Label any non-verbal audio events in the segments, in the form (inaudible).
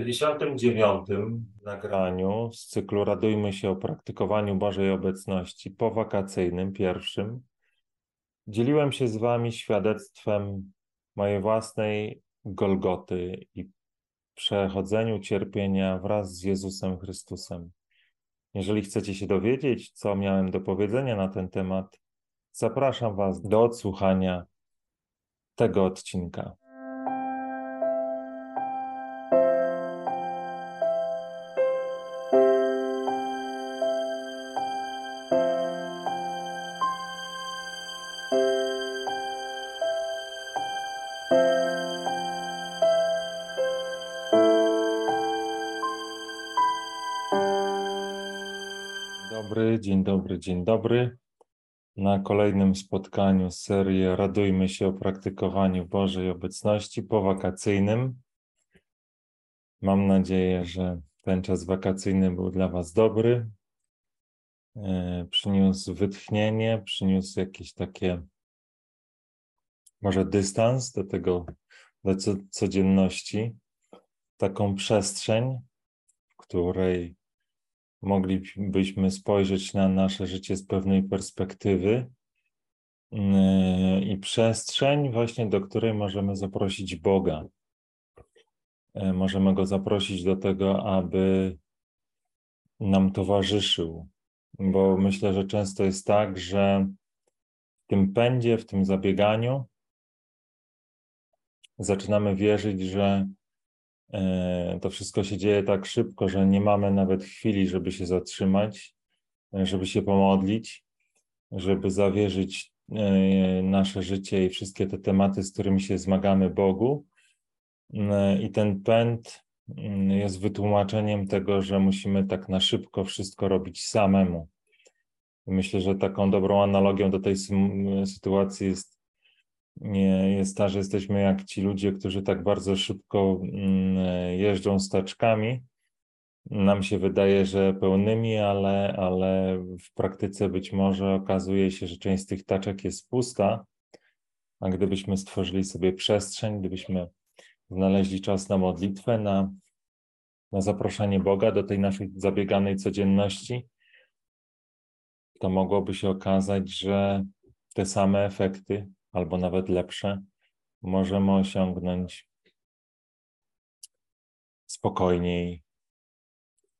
69. nagraniu z cyklu Radujmy się o praktykowaniu Bożej Obecności po wakacyjnym, pierwszym, dzieliłem się z Wami świadectwem mojej własnej Golgoty i przechodzeniu cierpienia wraz z Jezusem Chrystusem. Jeżeli chcecie się dowiedzieć, co miałem do powiedzenia na ten temat, zapraszam Was do odsłuchania tego odcinka. Dzień dobry, dzień dobry. Na kolejnym spotkaniu serii Radujmy się o praktykowaniu Bożej Obecności po wakacyjnym. Mam nadzieję, że ten czas wakacyjny był dla Was dobry. E, przyniósł wytchnienie, przyniósł jakieś takie, może dystans do tego, do codzienności, taką przestrzeń, w której moglibyśmy spojrzeć na nasze życie z pewnej perspektywy yy, i przestrzeń, właśnie do której możemy zaprosić Boga. Yy, możemy go zaprosić do tego, aby nam towarzyszył, bo myślę, że często jest tak, że w tym pędzie, w tym zabieganiu zaczynamy wierzyć, że to wszystko się dzieje tak szybko, że nie mamy nawet chwili, żeby się zatrzymać, e, żeby się pomodlić, żeby zawierzyć e, nasze życie i wszystkie te tematy, z którymi się zmagamy Bogu. I ten pęd mm, jest wytłumaczeniem tego, że musimy tak na szybko wszystko robić samemu. Myślę, że taką dobrą analogią do tej sytuacji jest nie jest ta, że jesteśmy jak ci ludzie, którzy tak bardzo szybko mm, jeżdżą staczkami. Nam się wydaje, że pełnymi, ale, ale w praktyce być może okazuje się, że część z tych taczek jest pusta. A gdybyśmy stworzyli sobie przestrzeń, gdybyśmy znaleźli czas na modlitwę, na, na zaproszenie Boga do tej naszej zabieganej codzienności, to mogłoby się okazać, że te same efekty albo nawet lepsze, możemy osiągnąć spokojniej,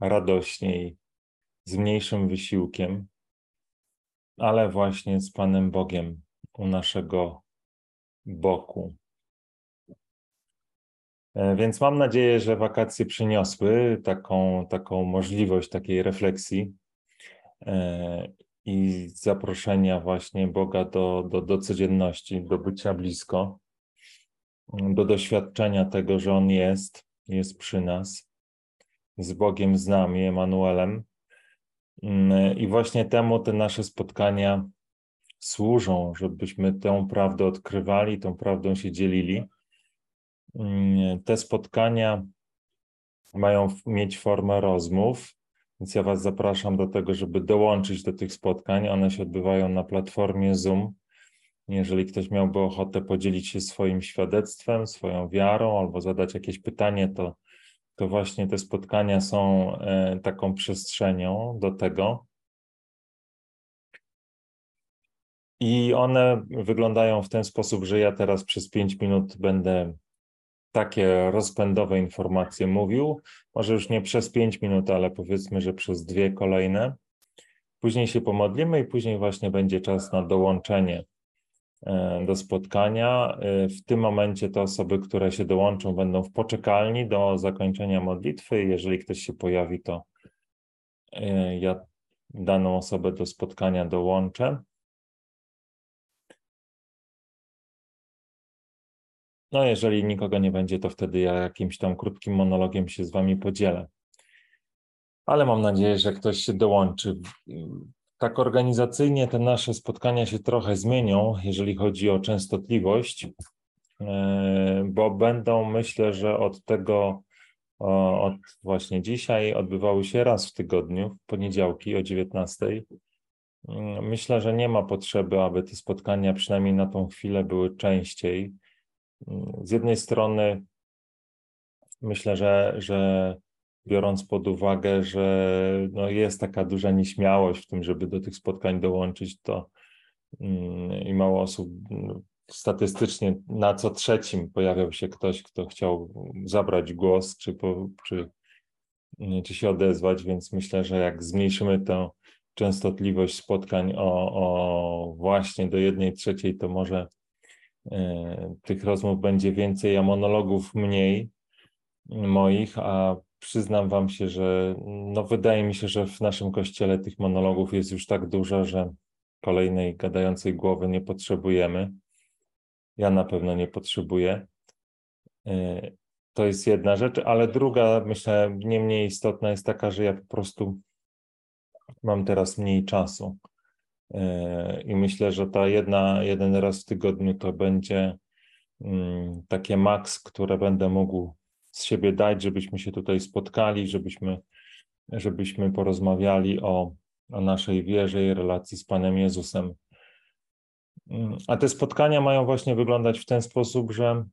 radośniej, z mniejszym wysiłkiem, ale właśnie z Panem Bogiem u naszego boku. E, więc mam nadzieję, że wakacje przyniosły taką, taką możliwość takiej refleksji e, i zaproszenia właśnie Boga do, do, do codzienności, do bycia blisko, do doświadczenia tego, że On jest, jest przy nas, z Bogiem z nami, Emanuelem. I właśnie temu te nasze spotkania służą, żebyśmy tę prawdę odkrywali, tą prawdą się dzielili. Te spotkania mają mieć formę rozmów, więc ja Was zapraszam do tego, żeby dołączyć do tych spotkań. One się odbywają na platformie Zoom. Jeżeli ktoś miałby ochotę podzielić się swoim świadectwem, swoją wiarą albo zadać jakieś pytanie, to, to właśnie te spotkania są e, taką przestrzenią do tego. I one wyglądają w ten sposób, że ja teraz przez 5 minut będę takie rozpędowe informacje mówił, może już nie przez 5 minut, ale powiedzmy, że przez dwie kolejne. Później się pomodlimy i później właśnie będzie czas na dołączenie e, do spotkania. E, w tym momencie te osoby, które się dołączą, będą w poczekalni do zakończenia modlitwy. Jeżeli ktoś się pojawi, to e, ja daną osobę do spotkania dołączę. No, jeżeli nikogo nie będzie, to wtedy ja jakimś tam krótkim monologiem się z Wami podzielę. Ale mam nadzieję, że ktoś się dołączy. Tak organizacyjnie te nasze spotkania się trochę zmienią, jeżeli chodzi o częstotliwość, e, bo będą, myślę, że od tego, od właśnie dzisiaj odbywały się raz w tygodniu, w poniedziałki o 19. Myślę, że nie ma potrzeby, aby te spotkania przynajmniej na tą chwilę były częściej z jednej strony myślę, że, że biorąc pod uwagę, że no jest taka duża nieśmiałość w tym, żeby do tych spotkań dołączyć, to mm, i mało osób no, statystycznie na co trzecim pojawiał się ktoś, kto chciał zabrać głos, czy, po, czy, czy się odezwać, więc myślę, że jak zmniejszymy tę częstotliwość spotkań o, o właśnie do jednej trzeciej, to może tych rozmów będzie więcej, a monologów mniej moich, a przyznam wam się, że no wydaje mi się, że w naszym kościele tych monologów jest już tak dużo, że kolejnej gadającej głowy nie potrzebujemy. Ja na pewno nie potrzebuję. Y, to jest jedna rzecz, ale druga, myślę, nie mniej istotna jest taka, że ja po prostu mam teraz mniej czasu. Y, I myślę, że ta jedna, jeden raz w tygodniu to będzie mm, takie maks, które będę mógł z siebie dać, żebyśmy się tutaj spotkali, żebyśmy, żebyśmy porozmawiali o, o naszej wierze i relacji z Panem Jezusem. Mm, a te spotkania mają właśnie wyglądać w ten sposób, że,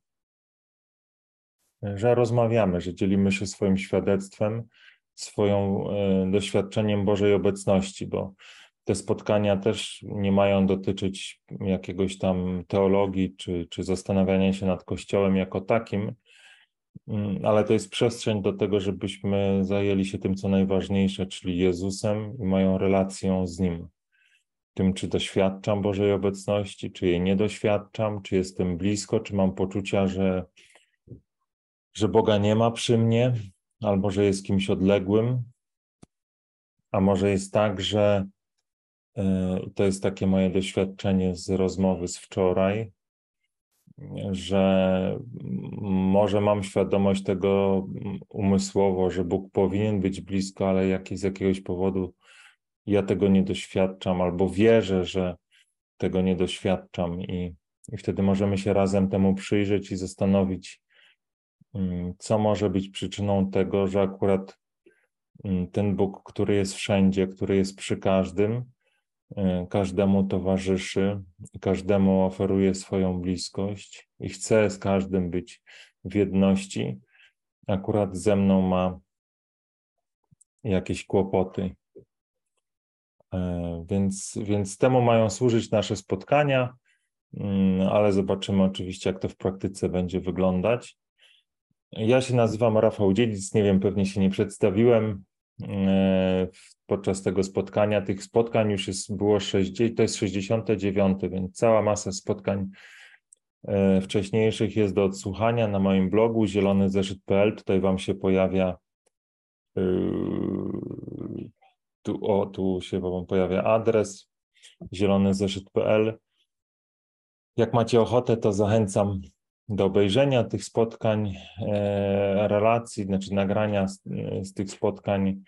że rozmawiamy, że dzielimy się swoim świadectwem, swoją y, doświadczeniem Bożej obecności, bo te spotkania też nie mają dotyczyć jakiegoś tam teologii czy, czy zastanawiania się nad Kościołem jako takim, mm, ale to jest przestrzeń do tego, żebyśmy zajęli się tym, co najważniejsze, czyli Jezusem i moją relacją z Nim tym, czy doświadczam Bożej obecności, czy jej nie doświadczam, czy jestem blisko, czy mam poczucia, że, że Boga nie ma przy mnie, albo że jest kimś odległym. A może jest tak, że to jest takie moje doświadczenie z rozmowy z wczoraj, że może mam świadomość tego umysłowo, że Bóg powinien być blisko, ale jak z jakiegoś powodu ja tego nie doświadczam, albo wierzę, że tego nie doświadczam, i, i wtedy możemy się razem temu przyjrzeć i zastanowić, mm, co może być przyczyną tego, że akurat mm, ten Bóg, który jest wszędzie, który jest przy każdym, każdemu towarzyszy, każdemu oferuje swoją bliskość i chce z każdym być w jedności, akurat ze mną ma jakieś kłopoty. E, więc, więc temu mają służyć nasze spotkania, mm, ale zobaczymy oczywiście, jak to w praktyce będzie wyglądać. Ja się nazywam Rafał Dziedzic, nie wiem, pewnie się nie przedstawiłem e, podczas tego spotkania. Tych spotkań już jest, było 60, to jest 69, więc cała masa spotkań e, wcześniejszych jest do odsłuchania na moim blogu zielonyzeszyt.pl. Tutaj Wam się pojawia tu, o, tu się Wam pojawia adres zielonyzeszyt.pl. Jak macie ochotę, to zachęcam do obejrzenia tych spotkań, e, relacji, znaczy nagrania z, z tych spotkań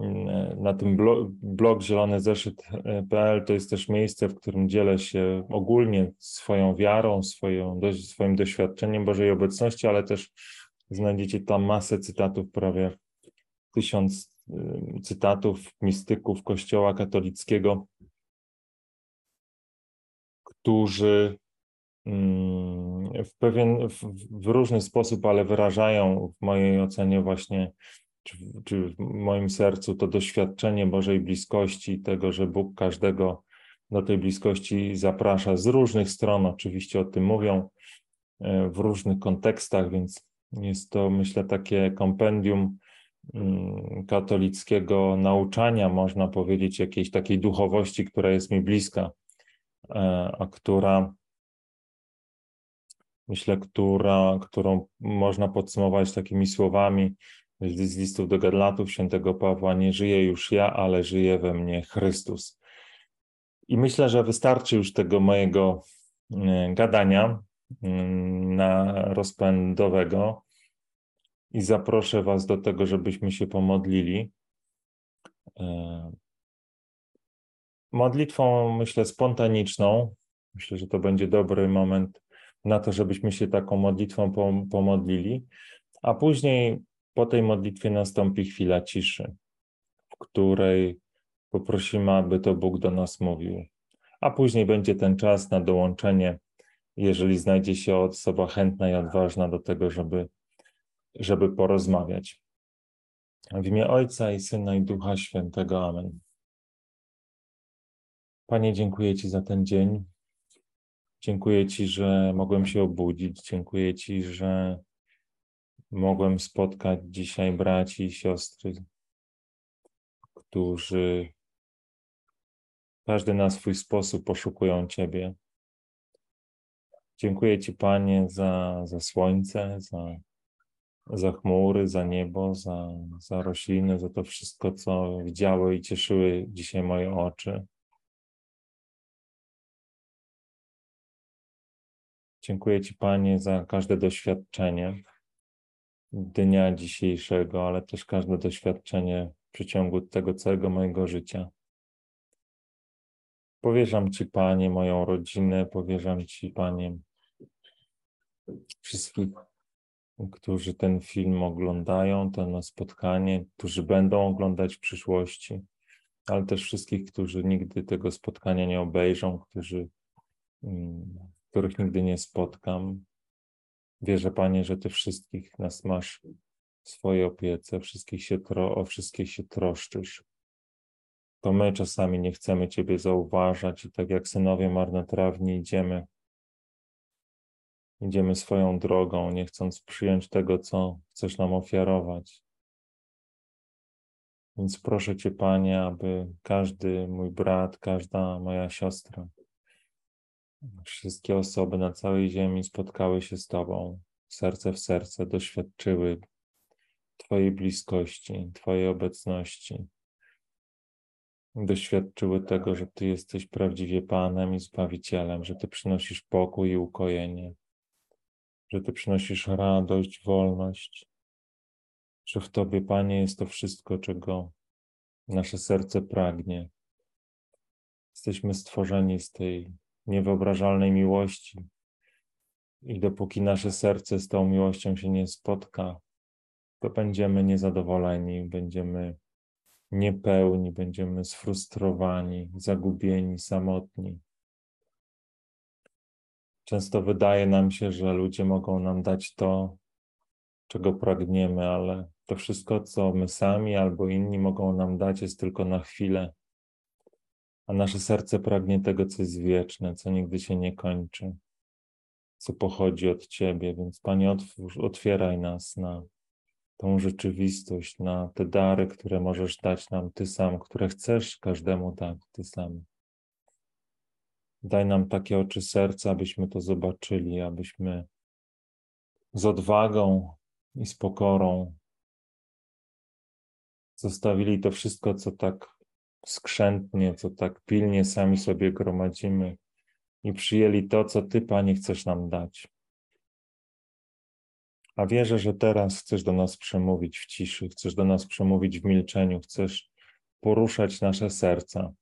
e, na tym blog, blog zielonyzeszyt.pl to jest też miejsce, w którym dzielę się ogólnie swoją wiarą, swoją, swoim doświadczeniem Bożej obecności, ale też znajdziecie tam masę cytatów, prawie tysiąc Y, cytatów mistyków Kościoła katolickiego, którzy mm, w pewien, w, w, różny sposób, ale wyrażają w mojej ocenie właśnie, czy, czy w moim sercu to doświadczenie Bożej bliskości, tego, że Bóg każdego do tej bliskości zaprasza z różnych stron, oczywiście o tym mówią, y, w różnych kontekstach, więc jest to, myślę, takie kompendium Mm, katolickiego nauczania, można powiedzieć, jakiejś takiej duchowości, która jest mi bliska, e, a która, myślę, która, którą można podsumować takimi słowami z listów do Galatów świętego Pawła, nie żyję już ja, ale żyje we mnie Chrystus. I myślę, że wystarczy już tego mojego mm, gadania mm, na rozpędowego i zaproszę Was do tego, żebyśmy się pomodlili. E, modlitwą, myślę, spontaniczną. Myślę, że to będzie dobry moment na to, żebyśmy się taką modlitwą pomodlili, a później po tej modlitwie nastąpi chwila ciszy, w której poprosimy, aby to Bóg do nas mówił. A później będzie ten czas na dołączenie, jeżeli znajdzie się osoba chętna i odważna do tego, żeby żeby porozmawiać. W imię Ojca i Syna i Ducha Świętego. Amen. Panie, dziękuję Ci za ten dzień. Dziękuję Ci, że mogłem się obudzić. Dziękuję Ci, że mogłem spotkać dzisiaj braci i siostry, którzy każdy na swój sposób poszukują Ciebie. Dziękuję Ci, Panie, za, za słońce, za, za chmury, za niebo, za, za rośliny, za to wszystko, co widziały i cieszyły dzisiaj moje oczy. Dziękuję Ci, Panie, za każde doświadczenie dnia dzisiejszego, ale też każde doświadczenie w przeciągu tego całego mojego życia. Powierzam Ci, Panie, moją rodzinę, powierzam Ci, Panie, wszystkich, którzy ten film oglądają, to spotkanie, którzy będą oglądać w przyszłości, ale też wszystkich, którzy nigdy tego spotkania nie obejrzą, którzy, mm, których nigdy nie spotkam. Wierzę, Panie, że Ty wszystkich nas masz w swojej opiece, wszystkich się tro, o wszystkich się troszczysz. To my czasami nie chcemy Ciebie zauważać i tak jak synowie marnotrawni idziemy Idziemy swoją drogą, nie chcąc przyjąć tego, co chcesz nam ofiarować. Więc proszę Cię, Panie, aby każdy mój brat, każda moja siostra, wszystkie osoby na całej ziemi spotkały się z Tobą, serce w serce, doświadczyły Twojej bliskości, Twojej obecności. Doświadczyły tego, że Ty jesteś prawdziwie Panem i Zbawicielem, że Ty przynosisz pokój i ukojenie że Ty przynosisz radość, wolność, że w Tobie, Panie, jest to wszystko, czego nasze serce pragnie. Jesteśmy stworzeni z tej niewyobrażalnej miłości i dopóki nasze serce z tą miłością się nie spotka, to będziemy niezadowoleni, będziemy niepełni, będziemy sfrustrowani, zagubieni, samotni. Często wydaje nam się, że ludzie mogą nam dać to, czego pragniemy, ale to wszystko, co my sami albo inni mogą nam dać, jest tylko na chwilę. A nasze serce pragnie tego, co jest wieczne, co nigdy się nie kończy, co pochodzi od Ciebie. Więc Panie, otwieraj nas na tą rzeczywistość, na te dary, które możesz dać nam Ty sam, które chcesz każdemu dać Ty sam. Daj nam takie oczy serca, abyśmy to zobaczyli, abyśmy z odwagą i z pokorą zostawili to wszystko, co tak skrzętnie, co tak pilnie sami sobie gromadzimy i przyjęli to, co Ty, Panie, chcesz nam dać. A wierzę, że teraz chcesz do nas przemówić w ciszy, chcesz do nas przemówić w milczeniu, chcesz poruszać nasze serca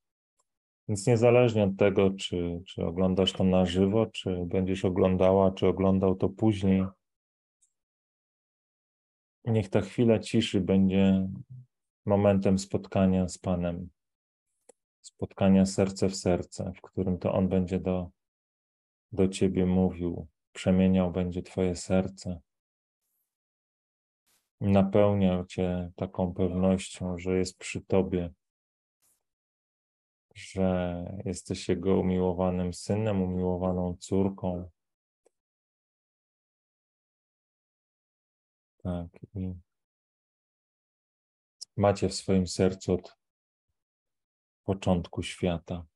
więc niezależnie od tego, czy, czy oglądasz to na żywo, czy będziesz oglądała, czy oglądał to później, niech ta chwila ciszy będzie momentem spotkania z Panem, spotkania serce w serce, w którym to On będzie do, do Ciebie mówił, przemieniał będzie Twoje serce, napełniał Cię taką pewnością, że jest przy Tobie że jesteś Jego umiłowanym synem, umiłowaną córką. Tak, i macie w swoim sercu od początku świata.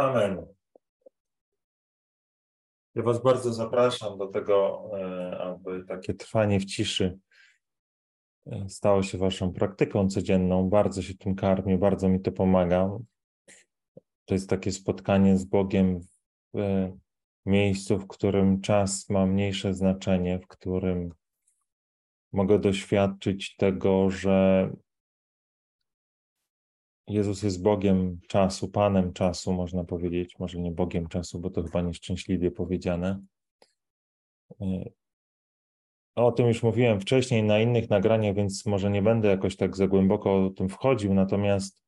Amen. Ja Was bardzo zapraszam do tego, e, aby takie trwanie w ciszy e, stało się Waszą praktyką codzienną. Bardzo się tym karmię, bardzo mi to pomaga. To jest takie spotkanie z Bogiem w e, miejscu, w którym czas ma mniejsze znaczenie, w którym mogę doświadczyć tego, że Jezus jest Bogiem czasu, Panem czasu, można powiedzieć, może nie Bogiem czasu, bo to chyba nieszczęśliwie powiedziane. E, o tym już mówiłem wcześniej na innych nagraniach, więc może nie będę jakoś tak za głęboko o tym wchodził, natomiast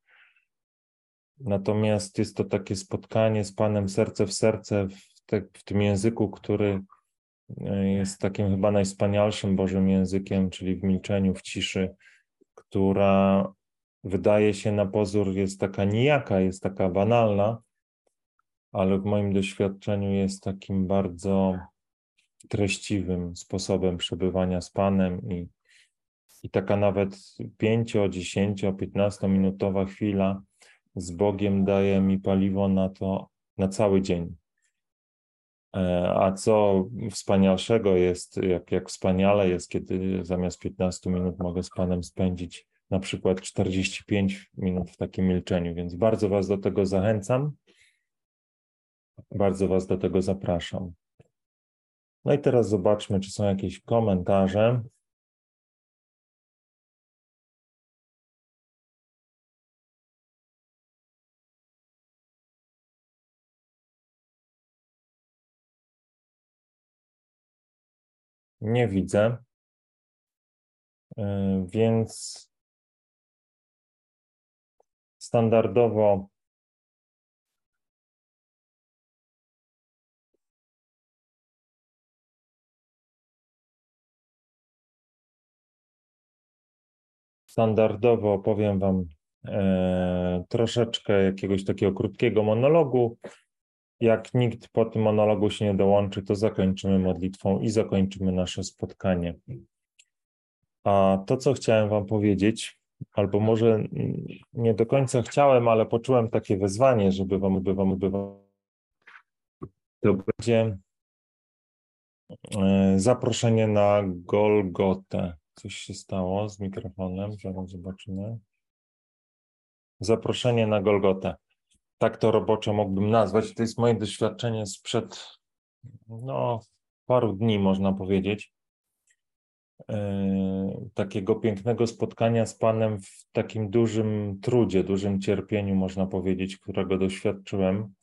natomiast jest to takie spotkanie z Panem serce w serce w, te, w tym języku, który e, jest takim chyba najwspanialszym Bożym językiem, czyli w milczeniu, w ciszy, która wydaje się na pozór jest taka nijaka, jest taka banalna, ale w moim doświadczeniu jest takim bardzo treściwym sposobem przebywania z Panem i, i taka nawet 5, 10, 15 minutowa chwila z Bogiem daje mi paliwo na to na cały dzień. E, a co wspanialszego jest, jak, jak wspaniale jest, kiedy zamiast 15 minut mogę z Panem spędzić na przykład 45 minut w takim milczeniu, więc bardzo Was do tego zachęcam. Bardzo Was do tego zapraszam. No i teraz zobaczmy, czy są jakieś komentarze. Nie widzę. E, więc standardowo standardowo opowiem Wam e, troszeczkę jakiegoś takiego krótkiego monologu. Jak nikt po tym monologu się nie dołączy, to zakończymy modlitwą i zakończymy nasze spotkanie. A to, co chciałem Wam powiedzieć, albo może nie do końca chciałem, ale poczułem takie wezwanie, żeby wam, by wam, by wam to będzie e, zaproszenie na Golgotę. Coś się stało z mikrofonem, zaraz zobaczymy. Zaproszenie na Golgotę. Tak to roboczo mógłbym nazwać. To jest moje doświadczenie sprzed no, paru dni, można powiedzieć. E, takiego pięknego spotkania z Panem w takim dużym trudzie, dużym cierpieniu, można powiedzieć, którego doświadczyłem.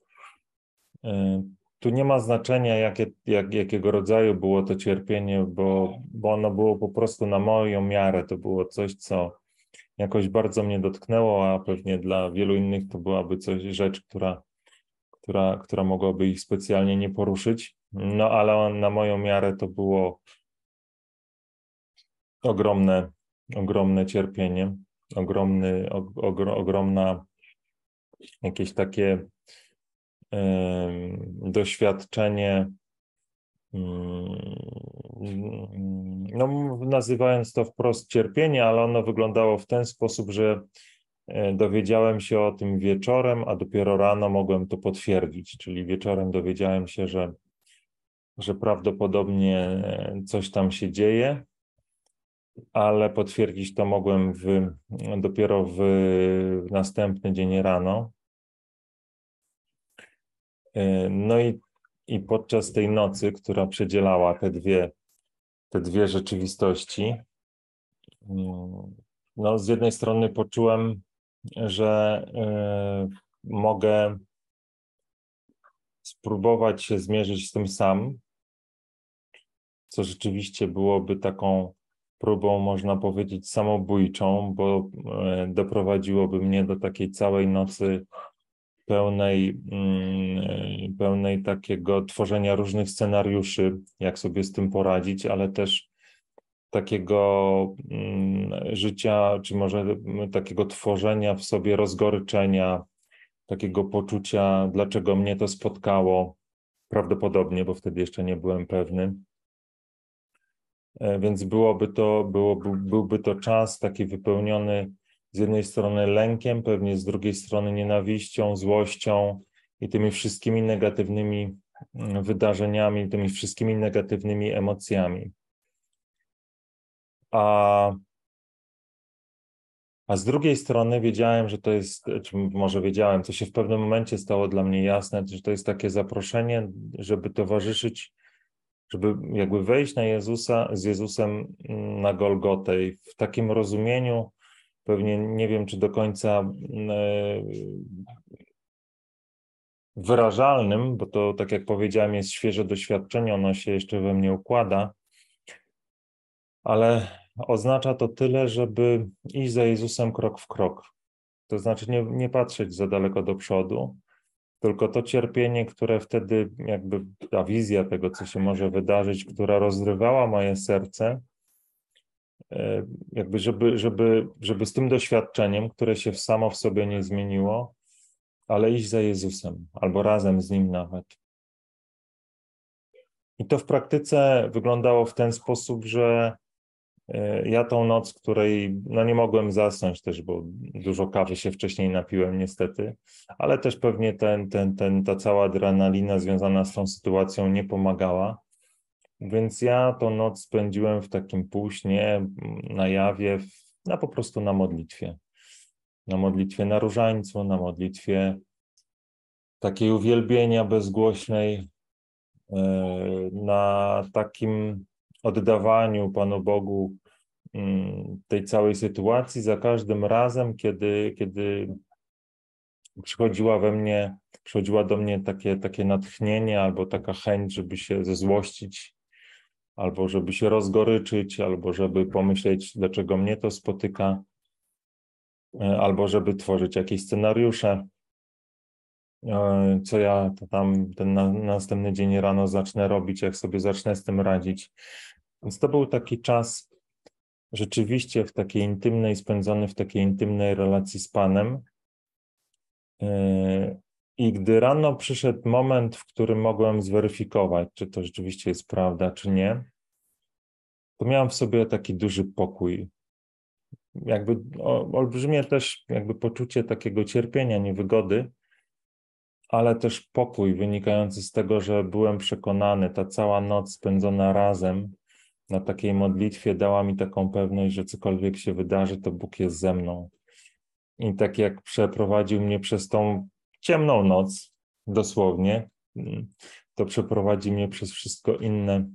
E, tu nie ma znaczenia, jakie, jak, jakiego rodzaju było to cierpienie, bo, bo ono było po prostu na moją miarę. To było coś, co jakoś bardzo mnie dotknęło, a pewnie dla wielu innych to byłaby coś, rzecz, która, która, która mogłaby ich specjalnie nie poruszyć. No ale na moją miarę to było ogromne, ogromne cierpienie, ogromny, ogro, ogromna jakieś takie y, doświadczenie, y, no, nazywając to wprost cierpienie, ale ono wyglądało w ten sposób, że e, dowiedziałem się o tym wieczorem, a dopiero rano mogłem to potwierdzić, czyli wieczorem dowiedziałem się, że, że prawdopodobnie e, coś tam się dzieje, ale potwierdzić to mogłem w, dopiero w następny dzień rano. E, no i, i podczas tej nocy, która przedzielała te dwie, te dwie rzeczywistości, mm, no z jednej strony poczułem, że y, mogę spróbować się zmierzyć z tym sam, co rzeczywiście byłoby taką próbą, można powiedzieć, samobójczą, bo e, doprowadziłoby mnie do takiej całej nocy pełnej, mm, pełnej takiego tworzenia różnych scenariuszy, jak sobie z tym poradzić, ale też takiego mm, życia, czy może takiego tworzenia w sobie rozgoryczenia, takiego poczucia, dlaczego mnie to spotkało, prawdopodobnie, bo wtedy jeszcze nie byłem pewny. E, więc byłoby to, byłoby, byłby to czas taki wypełniony z jednej strony lękiem, pewnie z drugiej strony nienawiścią, złością, i tymi wszystkimi negatywnymi mm, wydarzeniami, tymi wszystkimi negatywnymi emocjami. A, a z drugiej strony wiedziałem, że to jest, czy może wiedziałem, to się w pewnym momencie stało dla mnie jasne, że to jest takie zaproszenie, żeby towarzyszyć, żeby jakby wejść na Jezusa, z Jezusem mm, na Golgotę i w takim rozumieniu, pewnie nie wiem, czy do końca mm, e, wyrażalnym, bo to, tak jak powiedziałem, jest świeże doświadczenie, ono się jeszcze we mnie układa, ale oznacza to tyle, żeby iść za Jezusem krok w krok. To znaczy nie, nie patrzeć za daleko do przodu, tylko to cierpienie, które wtedy, jakby ta wizja tego, co się może wydarzyć, która rozrywała moje serce, e, jakby żeby, żeby, żeby z tym doświadczeniem, które się samo w sobie nie zmieniło, ale iść za Jezusem albo razem z Nim nawet. I to w praktyce wyglądało w ten sposób, że ja tą noc, której no nie mogłem zasnąć też, bo dużo kawy się wcześniej napiłem niestety, ale też pewnie ten, ten, ten, ta cała adrenalina związana z tą sytuacją nie pomagała. Więc ja tą noc spędziłem w takim półśnie, na jawie, na po prostu na modlitwie na modlitwie na różańcu, na modlitwie takiej uwielbienia bezgłośnej, e, na takim oddawaniu Panu Bogu mm, tej całej sytuacji za każdym razem, kiedy, kiedy przychodziła we mnie, przychodziła do mnie takie, takie natchnienie albo taka chęć, żeby się zezłościć, albo żeby się rozgoryczyć, albo żeby pomyśleć, dlaczego mnie to spotyka. E, albo żeby tworzyć jakieś scenariusze, co ja tam ten na, następny dzień rano zacznę robić, jak sobie zacznę z tym radzić. Więc to był taki czas rzeczywiście w takiej intymnej, spędzony w takiej intymnej relacji z Panem. E, I gdy rano przyszedł moment, w którym mogłem zweryfikować, czy to rzeczywiście jest prawda, czy nie, to miałem w sobie taki duży pokój, jakby olbrzymie też jakby poczucie takiego cierpienia, niewygody, ale też pokój wynikający z tego, że byłem przekonany, ta cała noc spędzona razem na takiej modlitwie dała mi taką pewność, że cokolwiek się wydarzy, to Bóg jest ze mną. I tak jak przeprowadził mnie przez tą ciemną noc, dosłownie, to przeprowadzi mnie przez wszystko inne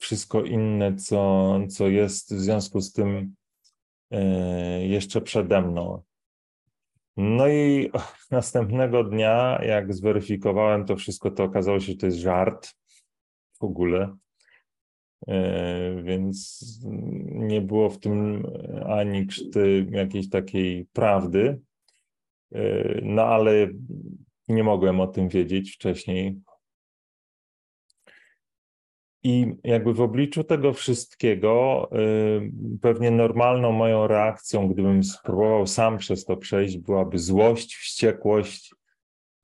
wszystko inne, co, co jest w związku z tym e, jeszcze przede mną. No i (laughs) następnego dnia, jak zweryfikowałem to wszystko, to okazało się, że to jest żart w ogóle. E, więc nie było w tym ani krzty jakiejś takiej prawdy. E, no ale nie mogłem o tym wiedzieć wcześniej, i jakby w obliczu tego wszystkiego, y, pewnie normalną moją reakcją, gdybym spróbował sam przez to przejść, byłaby złość, wściekłość,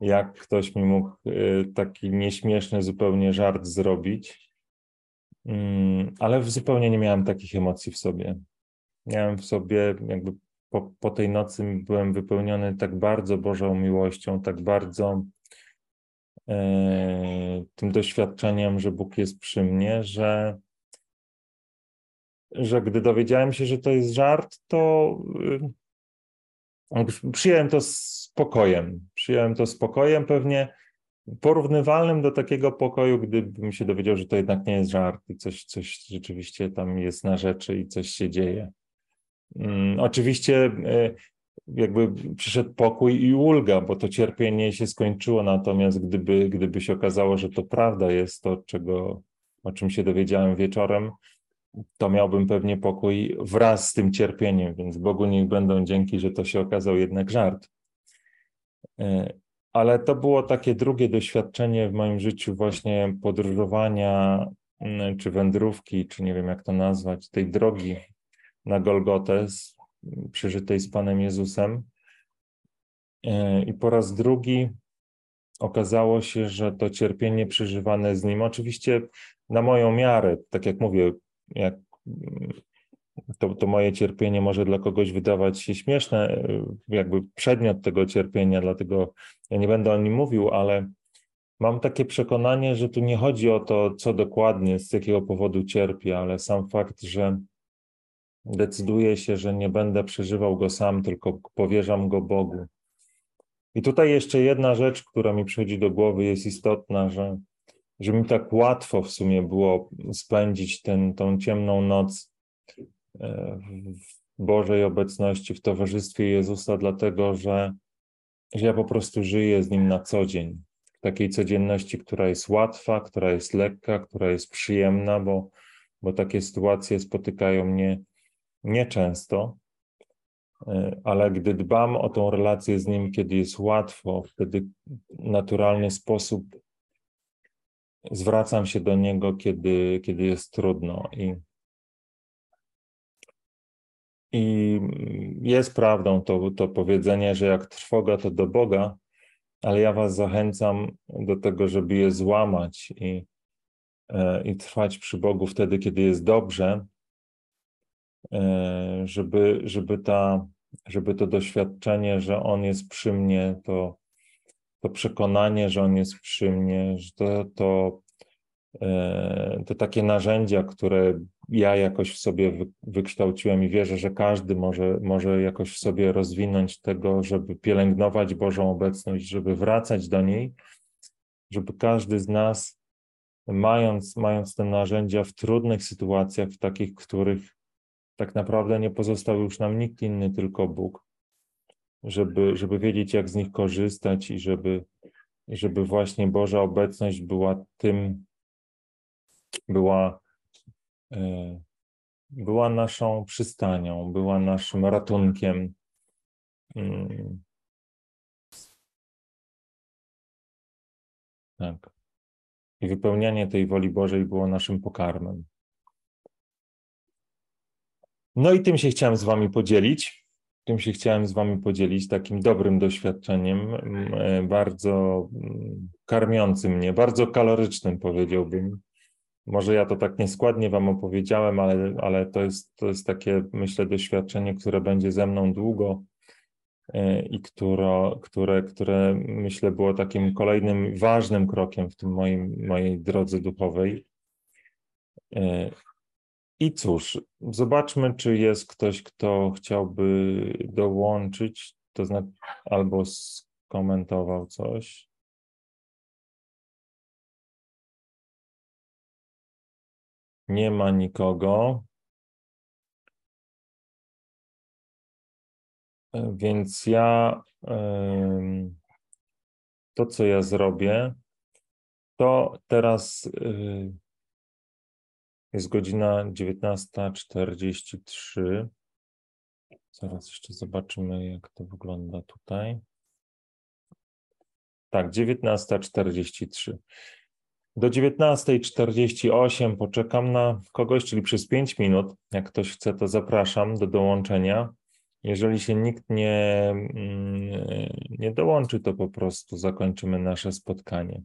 jak ktoś mi mógł y, taki nieśmieszny zupełnie żart zrobić. Mm, ale zupełnie nie miałem takich emocji w sobie. Miałem w sobie, jakby po, po tej nocy byłem wypełniony tak bardzo Bożą miłością, tak bardzo tym doświadczeniem, że Bóg jest przy mnie, że, że gdy dowiedziałem się, że to jest żart, to y, przyjąłem to spokojem. Przyjąłem to spokojem, pewnie porównywalnym do takiego pokoju, gdybym się dowiedział, że to jednak nie jest żart i coś, coś rzeczywiście tam jest na rzeczy i coś się dzieje. Um, oczywiście y, jakby przyszedł pokój i ulga, bo to cierpienie się skończyło. Natomiast gdyby, gdyby się okazało, że to prawda jest to, czego, o czym się dowiedziałem wieczorem, to miałbym pewnie pokój wraz z tym cierpieniem, więc Bogu niech będą dzięki, że to się okazał jednak żart. E, ale to było takie drugie doświadczenie w moim życiu, właśnie podróżowania, mm, czy wędrówki, czy nie wiem jak to nazwać, tej drogi na Golgotę przeżytej z Panem Jezusem. E, I po raz drugi okazało się, że to cierpienie przeżywane z Nim, oczywiście na moją miarę, tak jak mówię, jak to, to moje cierpienie może dla kogoś wydawać się śmieszne, jakby przedmiot tego cierpienia, dlatego ja nie będę o nim mówił, ale mam takie przekonanie, że tu nie chodzi o to, co dokładnie, z jakiego powodu cierpię, ale sam fakt, że decyduję się, że nie będę przeżywał go sam, tylko powierzam go Bogu. I tutaj jeszcze jedna rzecz, która mi przychodzi do głowy, jest istotna, że, że mi tak łatwo w sumie było spędzić ten, tą ciemną noc e, w Bożej obecności, w towarzystwie Jezusa, dlatego że, że ja po prostu żyję z Nim na co dzień. W takiej codzienności, która jest łatwa, która jest lekka, która jest przyjemna, bo, bo takie sytuacje spotykają mnie nieczęsto. E, ale gdy dbam o tą relację z Nim, kiedy jest łatwo, wtedy w naturalny sposób zwracam się do Niego, kiedy, kiedy jest trudno. I, I jest prawdą to, to powiedzenie, że jak trwoga, to do Boga, ale ja Was zachęcam do tego, żeby je złamać i, e, i trwać przy Bogu wtedy, kiedy jest dobrze, żeby, żeby, ta, żeby to doświadczenie, że On jest przy mnie, to, to przekonanie, że On jest przy mnie, że to, to, e, to takie narzędzia, które ja jakoś w sobie wykształciłem i wierzę, że każdy może, może jakoś w sobie rozwinąć tego, żeby pielęgnować Bożą obecność, żeby wracać do niej, żeby każdy z nas, mając, mając te narzędzia w trudnych sytuacjach, w takich, których tak naprawdę nie pozostał już nam nikt inny, tylko Bóg, żeby, żeby wiedzieć, jak z nich korzystać i żeby, żeby właśnie Boża obecność była tym, była, e, była naszą przystanią, była naszym ratunkiem. Mm. Tak. I wypełnianie tej woli Bożej było naszym pokarmem. No i tym się chciałem z Wami podzielić. Tym się chciałem z Wami podzielić, takim dobrym doświadczeniem, e, bardzo mm, karmiącym mnie, bardzo kalorycznym, powiedziałbym. Może ja to tak nieskładnie Wam opowiedziałem, ale, ale to, jest, to jest takie, myślę, doświadczenie, które będzie ze mną długo e, i które, które, które myślę było takim kolejnym ważnym krokiem w tym moim, mojej drodze duchowej. E, i cóż, zobaczmy, czy jest ktoś, kto chciałby dołączyć, to znaczy albo skomentował coś. Nie ma nikogo. Więc ja to, co ja zrobię, to teraz y, jest godzina 19.43. Zaraz jeszcze zobaczymy, jak to wygląda tutaj. Tak, 19.43. Do 19.48 poczekam na kogoś, czyli przez 5 minut. Jak ktoś chce, to zapraszam do dołączenia. Jeżeli się nikt nie, mm, nie dołączy, to po prostu zakończymy nasze spotkanie.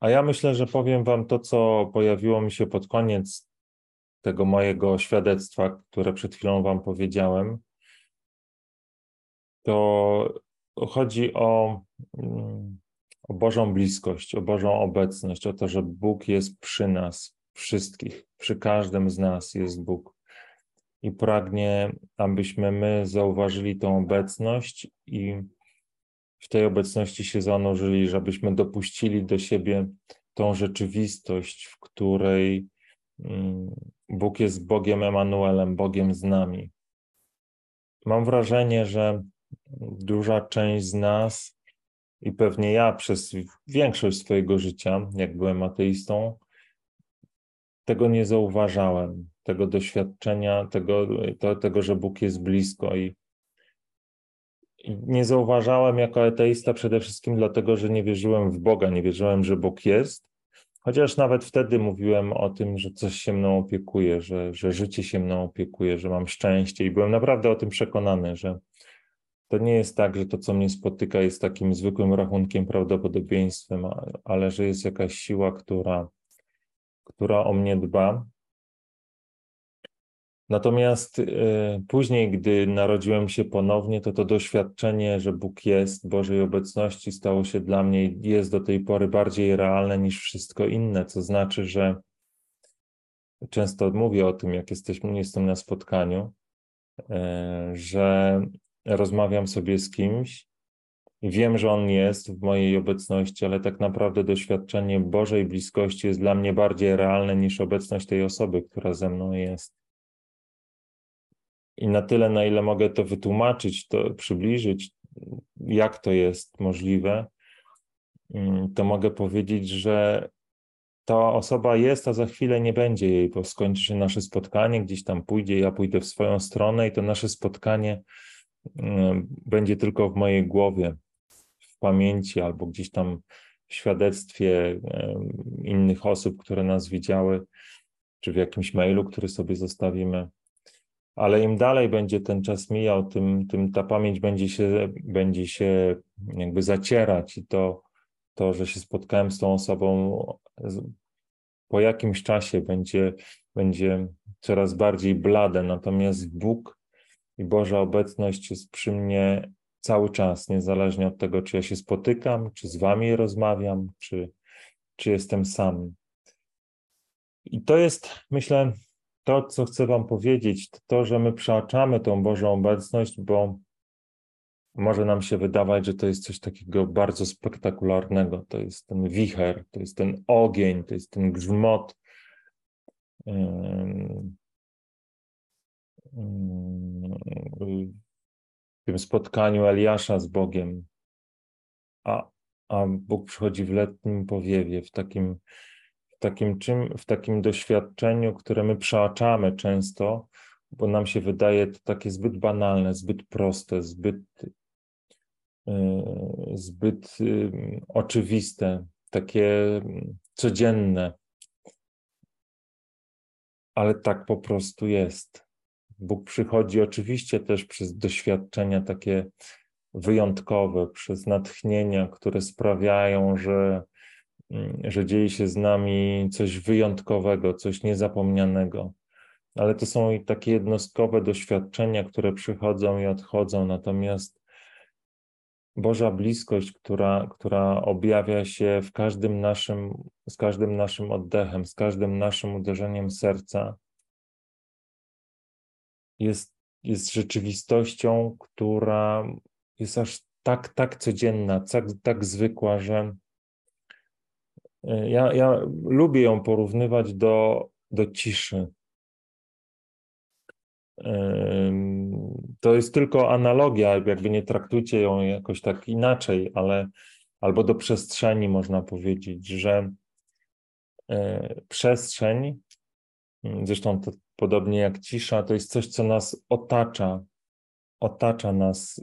A ja myślę, że powiem Wam to, co pojawiło mi się pod koniec tego mojego świadectwa, które przed chwilą Wam powiedziałem. To chodzi o, mm, o Bożą bliskość, o Bożą obecność, o to, że Bóg jest przy nas wszystkich, przy każdym z nas jest Bóg. I pragnie, abyśmy my zauważyli tą obecność i w tej obecności się zanurzyli, żebyśmy dopuścili do siebie tą rzeczywistość, w której mm, Bóg jest Bogiem Emanuelem, Bogiem z nami. Mam wrażenie, że duża część z nas i pewnie ja przez większość swojego życia, jak byłem ateistą, tego nie zauważałem, tego doświadczenia, tego, to, tego że Bóg jest blisko i nie zauważałem jako ateista przede wszystkim dlatego, że nie wierzyłem w Boga, nie wierzyłem, że Bóg jest. Chociaż nawet wtedy mówiłem o tym, że coś się mną opiekuje, że, że życie się mną opiekuje, że mam szczęście i byłem naprawdę o tym przekonany, że to nie jest tak, że to, co mnie spotyka, jest takim zwykłym rachunkiem prawdopodobieństwem, ale że jest jakaś siła, która, która o mnie dba. Natomiast y, później, gdy narodziłem się ponownie, to to doświadczenie, że Bóg jest, Bożej obecności stało się dla mnie jest do tej pory bardziej realne niż wszystko inne, co znaczy, że często mówię o tym, jak jesteśmy, jestem na spotkaniu, y, że rozmawiam sobie z kimś i wiem, że On jest w mojej obecności, ale tak naprawdę doświadczenie Bożej bliskości jest dla mnie bardziej realne niż obecność tej osoby, która ze mną jest. I na tyle, na ile mogę to wytłumaczyć, to przybliżyć, jak to jest możliwe, mm, to mogę powiedzieć, że ta osoba jest, a za chwilę nie będzie jej, bo skończy się nasze spotkanie, gdzieś tam pójdzie, ja pójdę w swoją stronę i to nasze spotkanie mm, będzie tylko w mojej głowie, w pamięci albo gdzieś tam w świadectwie innych osób, które nas widziały, czy w jakimś mailu, który sobie zostawimy ale im dalej będzie ten czas mijał, tym, tym ta pamięć będzie się, będzie się jakby zacierać i to, to, że się spotkałem z tą osobą po jakimś czasie będzie, będzie coraz bardziej blade, natomiast Bóg i Boża obecność jest przy mnie cały czas, niezależnie od tego, czy ja się spotykam, czy z wami rozmawiam, czy, czy jestem sam. I to jest, myślę, to, co chcę Wam powiedzieć, to, to, że my przeoczamy tą Bożą obecność, bo może nam się wydawać, że to jest coś takiego bardzo spektakularnego. To jest ten wicher, to jest ten ogień, to jest ten grzmot. W tym spotkaniu Eliasza z Bogiem, a, a Bóg przychodzi w letnim powiewie, w takim takim czym, w takim doświadczeniu, które my przeoczamy często, bo nam się wydaje to takie zbyt banalne, zbyt proste, zbyt, yy, zbyt yy, oczywiste, takie codzienne. Ale tak po prostu jest. Bóg przychodzi oczywiście też przez doświadczenia takie wyjątkowe, przez natchnienia, które sprawiają, że Mm, że dzieje się z nami coś wyjątkowego, coś niezapomnianego. Ale to są i takie jednostkowe doświadczenia, które przychodzą i odchodzą, natomiast Boża bliskość, która, która objawia się w każdym naszym, z każdym naszym oddechem, z każdym naszym uderzeniem serca, jest, jest rzeczywistością, która jest aż tak, tak codzienna, tak, tak zwykła, że, ja, ja lubię ją porównywać do, do ciszy. To jest tylko analogia, jakby nie traktujcie ją jakoś tak inaczej, ale albo do przestrzeni można powiedzieć, że e, przestrzeń, zresztą to podobnie jak cisza, to jest coś, co nas otacza, otacza nas,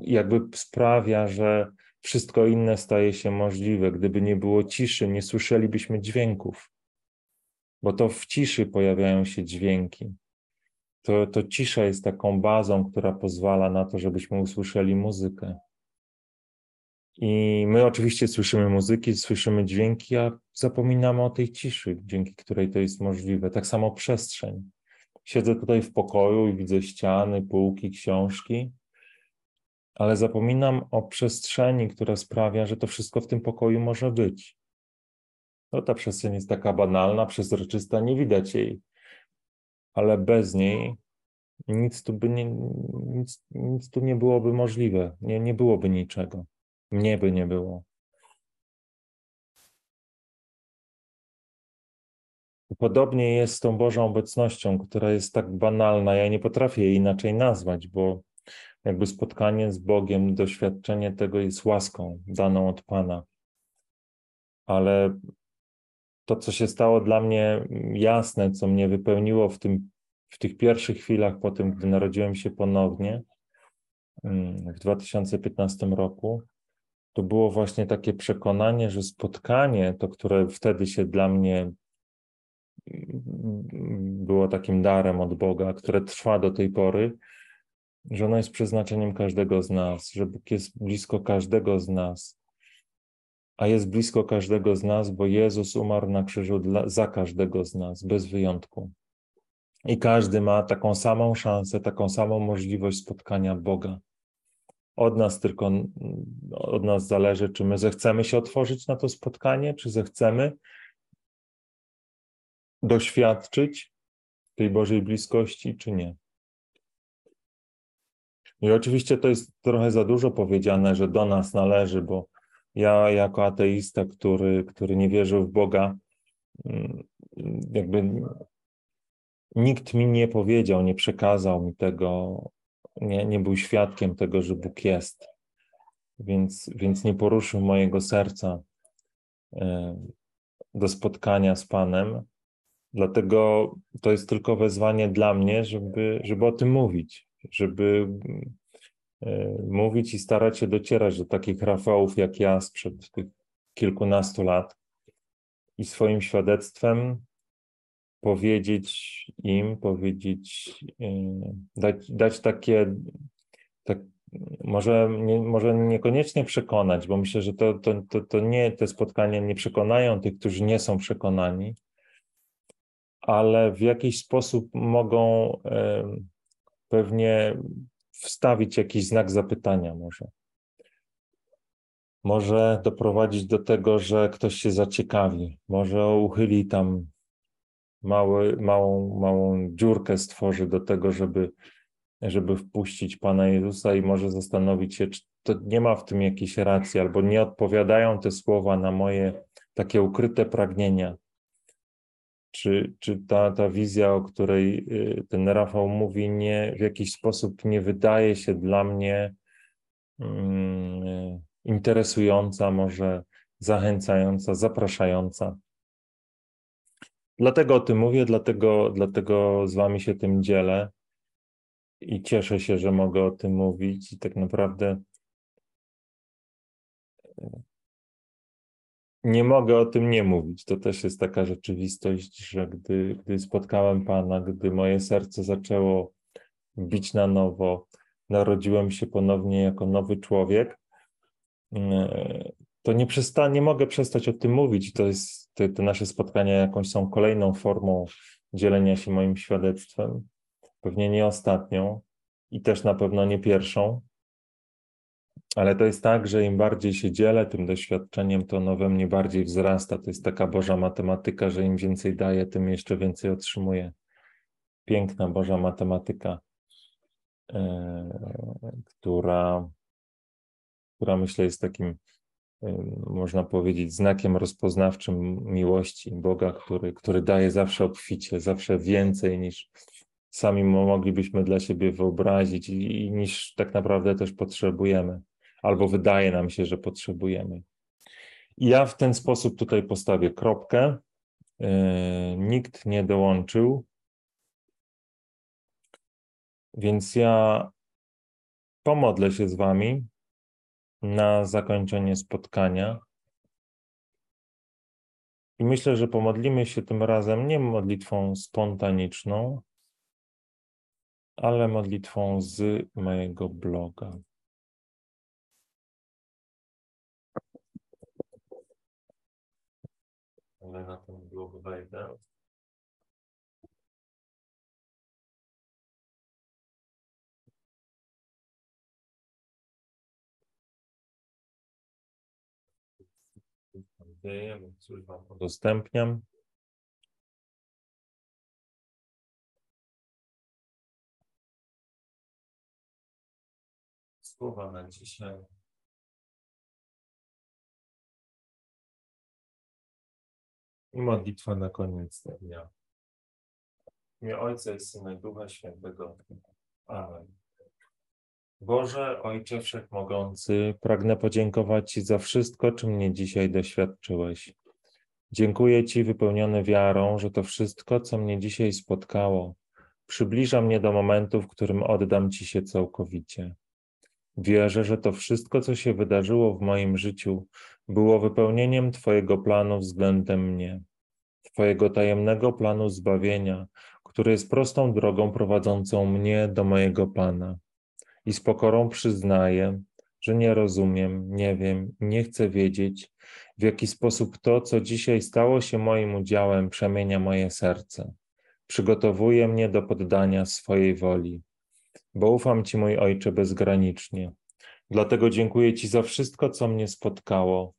jakby sprawia, że wszystko inne staje się możliwe. Gdyby nie było ciszy, nie słyszelibyśmy dźwięków, bo to w ciszy pojawiają się dźwięki. To, to cisza jest taką bazą, która pozwala na to, żebyśmy usłyszeli muzykę. I my oczywiście słyszymy muzyki, słyszymy dźwięki, a zapominamy o tej ciszy, dzięki której to jest możliwe. Tak samo przestrzeń. Siedzę tutaj w pokoju i widzę ściany, półki, książki, ale zapominam o przestrzeni, która sprawia, że to wszystko w tym pokoju może być. No, ta przestrzeń jest taka banalna, przezroczysta, nie widać jej, ale bez niej nic tu, by nie, nic, nic tu nie byłoby możliwe, nie, nie byłoby niczego. Mnie by nie było. Podobnie jest z tą Bożą obecnością, która jest tak banalna. Ja nie potrafię jej inaczej nazwać, bo jakby spotkanie z Bogiem, doświadczenie tego jest łaską daną od Pana. Ale to, co się stało dla mnie jasne, co mnie wypełniło w, tym, w tych pierwszych chwilach po tym, gdy narodziłem się ponownie mm, w 2015 roku, to było właśnie takie przekonanie, że spotkanie, to które wtedy się dla mnie mm, było takim darem od Boga, które trwa do tej pory, że ono jest przeznaczeniem każdego z nas, że Bóg jest blisko każdego z nas. a jest blisko każdego z nas, bo Jezus umarł na krzyżu dla, za każdego z nas, bez wyjątku. I każdy ma taką samą szansę, taką samą możliwość spotkania Boga. Od nas tylko, od nas zależy, czy my zechcemy się otworzyć na to spotkanie, czy zechcemy doświadczyć tej Bożej bliskości, czy nie. I oczywiście to jest trochę za dużo powiedziane, że do nas należy, bo ja jako ateista, który, który nie wierzył w Boga, mm, jakby nikt mi nie powiedział, nie przekazał mi tego, nie, nie był świadkiem tego, że Bóg jest. Więc, więc nie poruszył mojego serca e, do spotkania z Panem. Dlatego to jest tylko wezwanie dla mnie, żeby, żeby o tym mówić, żeby e, mówić i starać się docierać do takich Rafałów jak ja sprzed tych kilkunastu lat i swoim świadectwem powiedzieć im, powiedzieć, e, dać, dać takie, tak, może, nie, może niekoniecznie przekonać, bo myślę, że to, to, to, to nie, te spotkania nie przekonają tych, którzy nie są przekonani, ale w jakiś sposób mogą pewnie wstawić jakiś znak zapytania może. Może doprowadzić do tego, że ktoś się zaciekawi, może uchyli tam mały, małą, małą dziurkę stworzy do tego, żeby, żeby wpuścić Pana Jezusa i może zastanowić się, czy to nie ma w tym jakiejś racji, albo nie odpowiadają te słowa na moje takie ukryte pragnienia. Czy, czy ta, ta wizja, o której y, ten Rafał mówi, nie, w jakiś sposób nie wydaje się dla mnie mm, interesująca, może zachęcająca, zapraszająca. Dlatego o tym mówię, dlatego, dlatego z Wami się tym dzielę i cieszę się, że mogę o tym mówić. I tak naprawdę nie mogę o tym nie mówić. To też jest taka rzeczywistość, że gdy, gdy spotkałem Pana, gdy moje serce zaczęło bić na nowo, narodziłem się ponownie jako nowy człowiek, to nie, przesta- nie mogę przestać o tym mówić. To jest, te, te nasze spotkania jakąś są kolejną formą dzielenia się moim świadectwem. Pewnie nie ostatnią i też na pewno nie pierwszą. Ale to jest tak, że im bardziej się dzielę tym doświadczeniem, to ono we mnie bardziej wzrasta. To jest taka Boża matematyka, że im więcej daję, tym jeszcze więcej otrzymuję. Piękna Boża matematyka, yy, która, która myślę jest takim można powiedzieć, znakiem rozpoznawczym miłości Boga, który, który daje zawsze obficie, zawsze więcej niż sami moglibyśmy dla siebie wyobrazić i niż tak naprawdę też potrzebujemy, albo wydaje nam się, że potrzebujemy. I ja w ten sposób tutaj postawię kropkę. Yy, nikt nie dołączył, więc ja pomodlę się z Wami na zakończenie spotkania. I myślę, że pomodlimy się tym razem nie modlitwą spontaniczną, ale modlitwą z mojego bloga. Ale na ten blog wejdę. Wam udostępniam. Słowa na dzisiaj. I modlitwa na koniec dnia. W imię Ojca i Syna Ducha Świętego. Amen. Boże, Ojcze Wszechmogący, pragnę podziękować Ci za wszystko, czym mnie dzisiaj doświadczyłeś. Dziękuję Ci wypełniony wiarą, że to wszystko, co mnie dzisiaj spotkało, przybliża mnie do momentu, w którym oddam Ci się całkowicie. Wierzę, że to wszystko, co się wydarzyło w moim życiu, było wypełnieniem Twojego planu względem mnie, Twojego tajemnego planu zbawienia, który jest prostą drogą prowadzącą mnie do mojego Pana i z pokorą przyznaję, że nie rozumiem, nie wiem, nie chcę wiedzieć, w jaki sposób to, co dzisiaj stało się moim udziałem, przemienia moje serce. Przygotowuje mnie do poddania swojej woli, bo ufam Ci, mój Ojcze, bezgranicznie. Dlatego dziękuję Ci za wszystko, co mnie spotkało.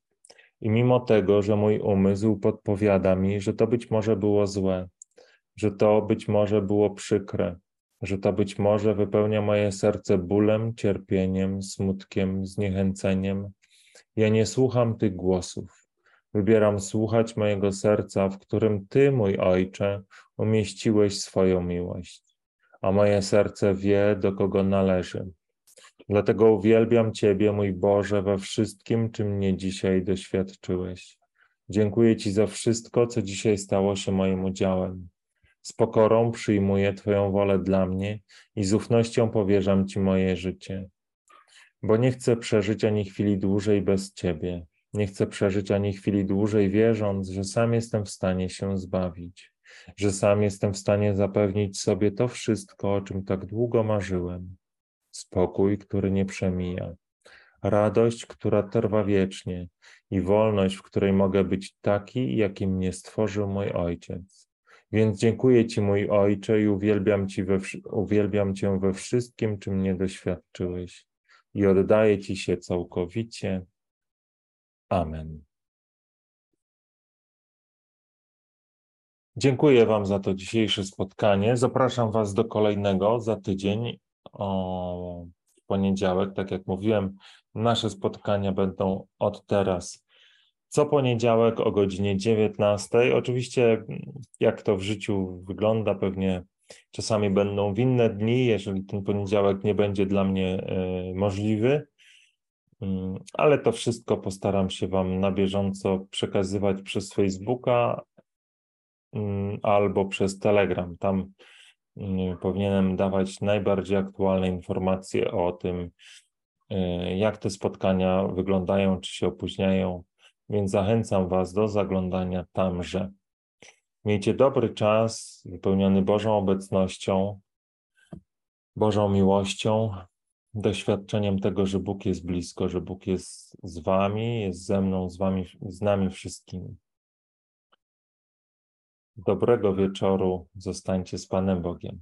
I mimo tego, że mój umysł podpowiada mi, że to być może było złe, że to być może było przykre, że to być może wypełnia moje serce bólem, cierpieniem, smutkiem, zniechęceniem, ja nie słucham tych głosów. Wybieram słuchać mojego serca, w którym Ty, mój Ojcze, umieściłeś swoją miłość, a moje serce wie, do kogo należy. Dlatego uwielbiam Ciebie, mój Boże, we wszystkim, czym mnie dzisiaj doświadczyłeś. Dziękuję Ci za wszystko, co dzisiaj stało się moim udziałem. Z pokorą przyjmuję Twoją wolę dla mnie i z ufnością powierzam Ci moje życie bo nie chcę przeżyć ani chwili dłużej bez Ciebie. Nie chcę przeżyć ani chwili dłużej, wierząc, że sam jestem w stanie się zbawić, że sam jestem w stanie zapewnić sobie to wszystko, o czym tak długo marzyłem. Spokój, który nie przemija, radość, która trwa wiecznie i wolność, w której mogę być taki, jakim mnie stworzył mój Ojciec. Więc dziękuję Ci, mój Ojcze, i uwielbiam, Ci we, uwielbiam Cię we wszystkim, czym mnie doświadczyłeś i oddaję Ci się całkowicie. Amen. Dziękuję Wam za to dzisiejsze spotkanie. Zapraszam Was do kolejnego za tydzień. O, w poniedziałek, tak jak mówiłem, nasze spotkania będą od teraz co poniedziałek o godzinie 19. Oczywiście, jak to w życiu wygląda, pewnie Czasami będą inne dni, jeżeli ten poniedziałek nie będzie dla mnie e, możliwy, mm, ale to wszystko postaram się Wam na bieżąco przekazywać przez Facebooka albo przez Telegram. Tam mm, powinienem dawać najbardziej aktualne informacje o tym, e, jak te spotkania wyglądają, czy się opóźniają, więc zachęcam Was do zaglądania tamże. Miejcie dobry czas, wypełniony Bożą obecnością, Bożą miłością, doświadczeniem tego, że Bóg jest blisko, że Bóg jest z Wami, jest ze mną, z Wami, z nami wszystkimi. Dobrego wieczoru, zostańcie z Panem Bogiem.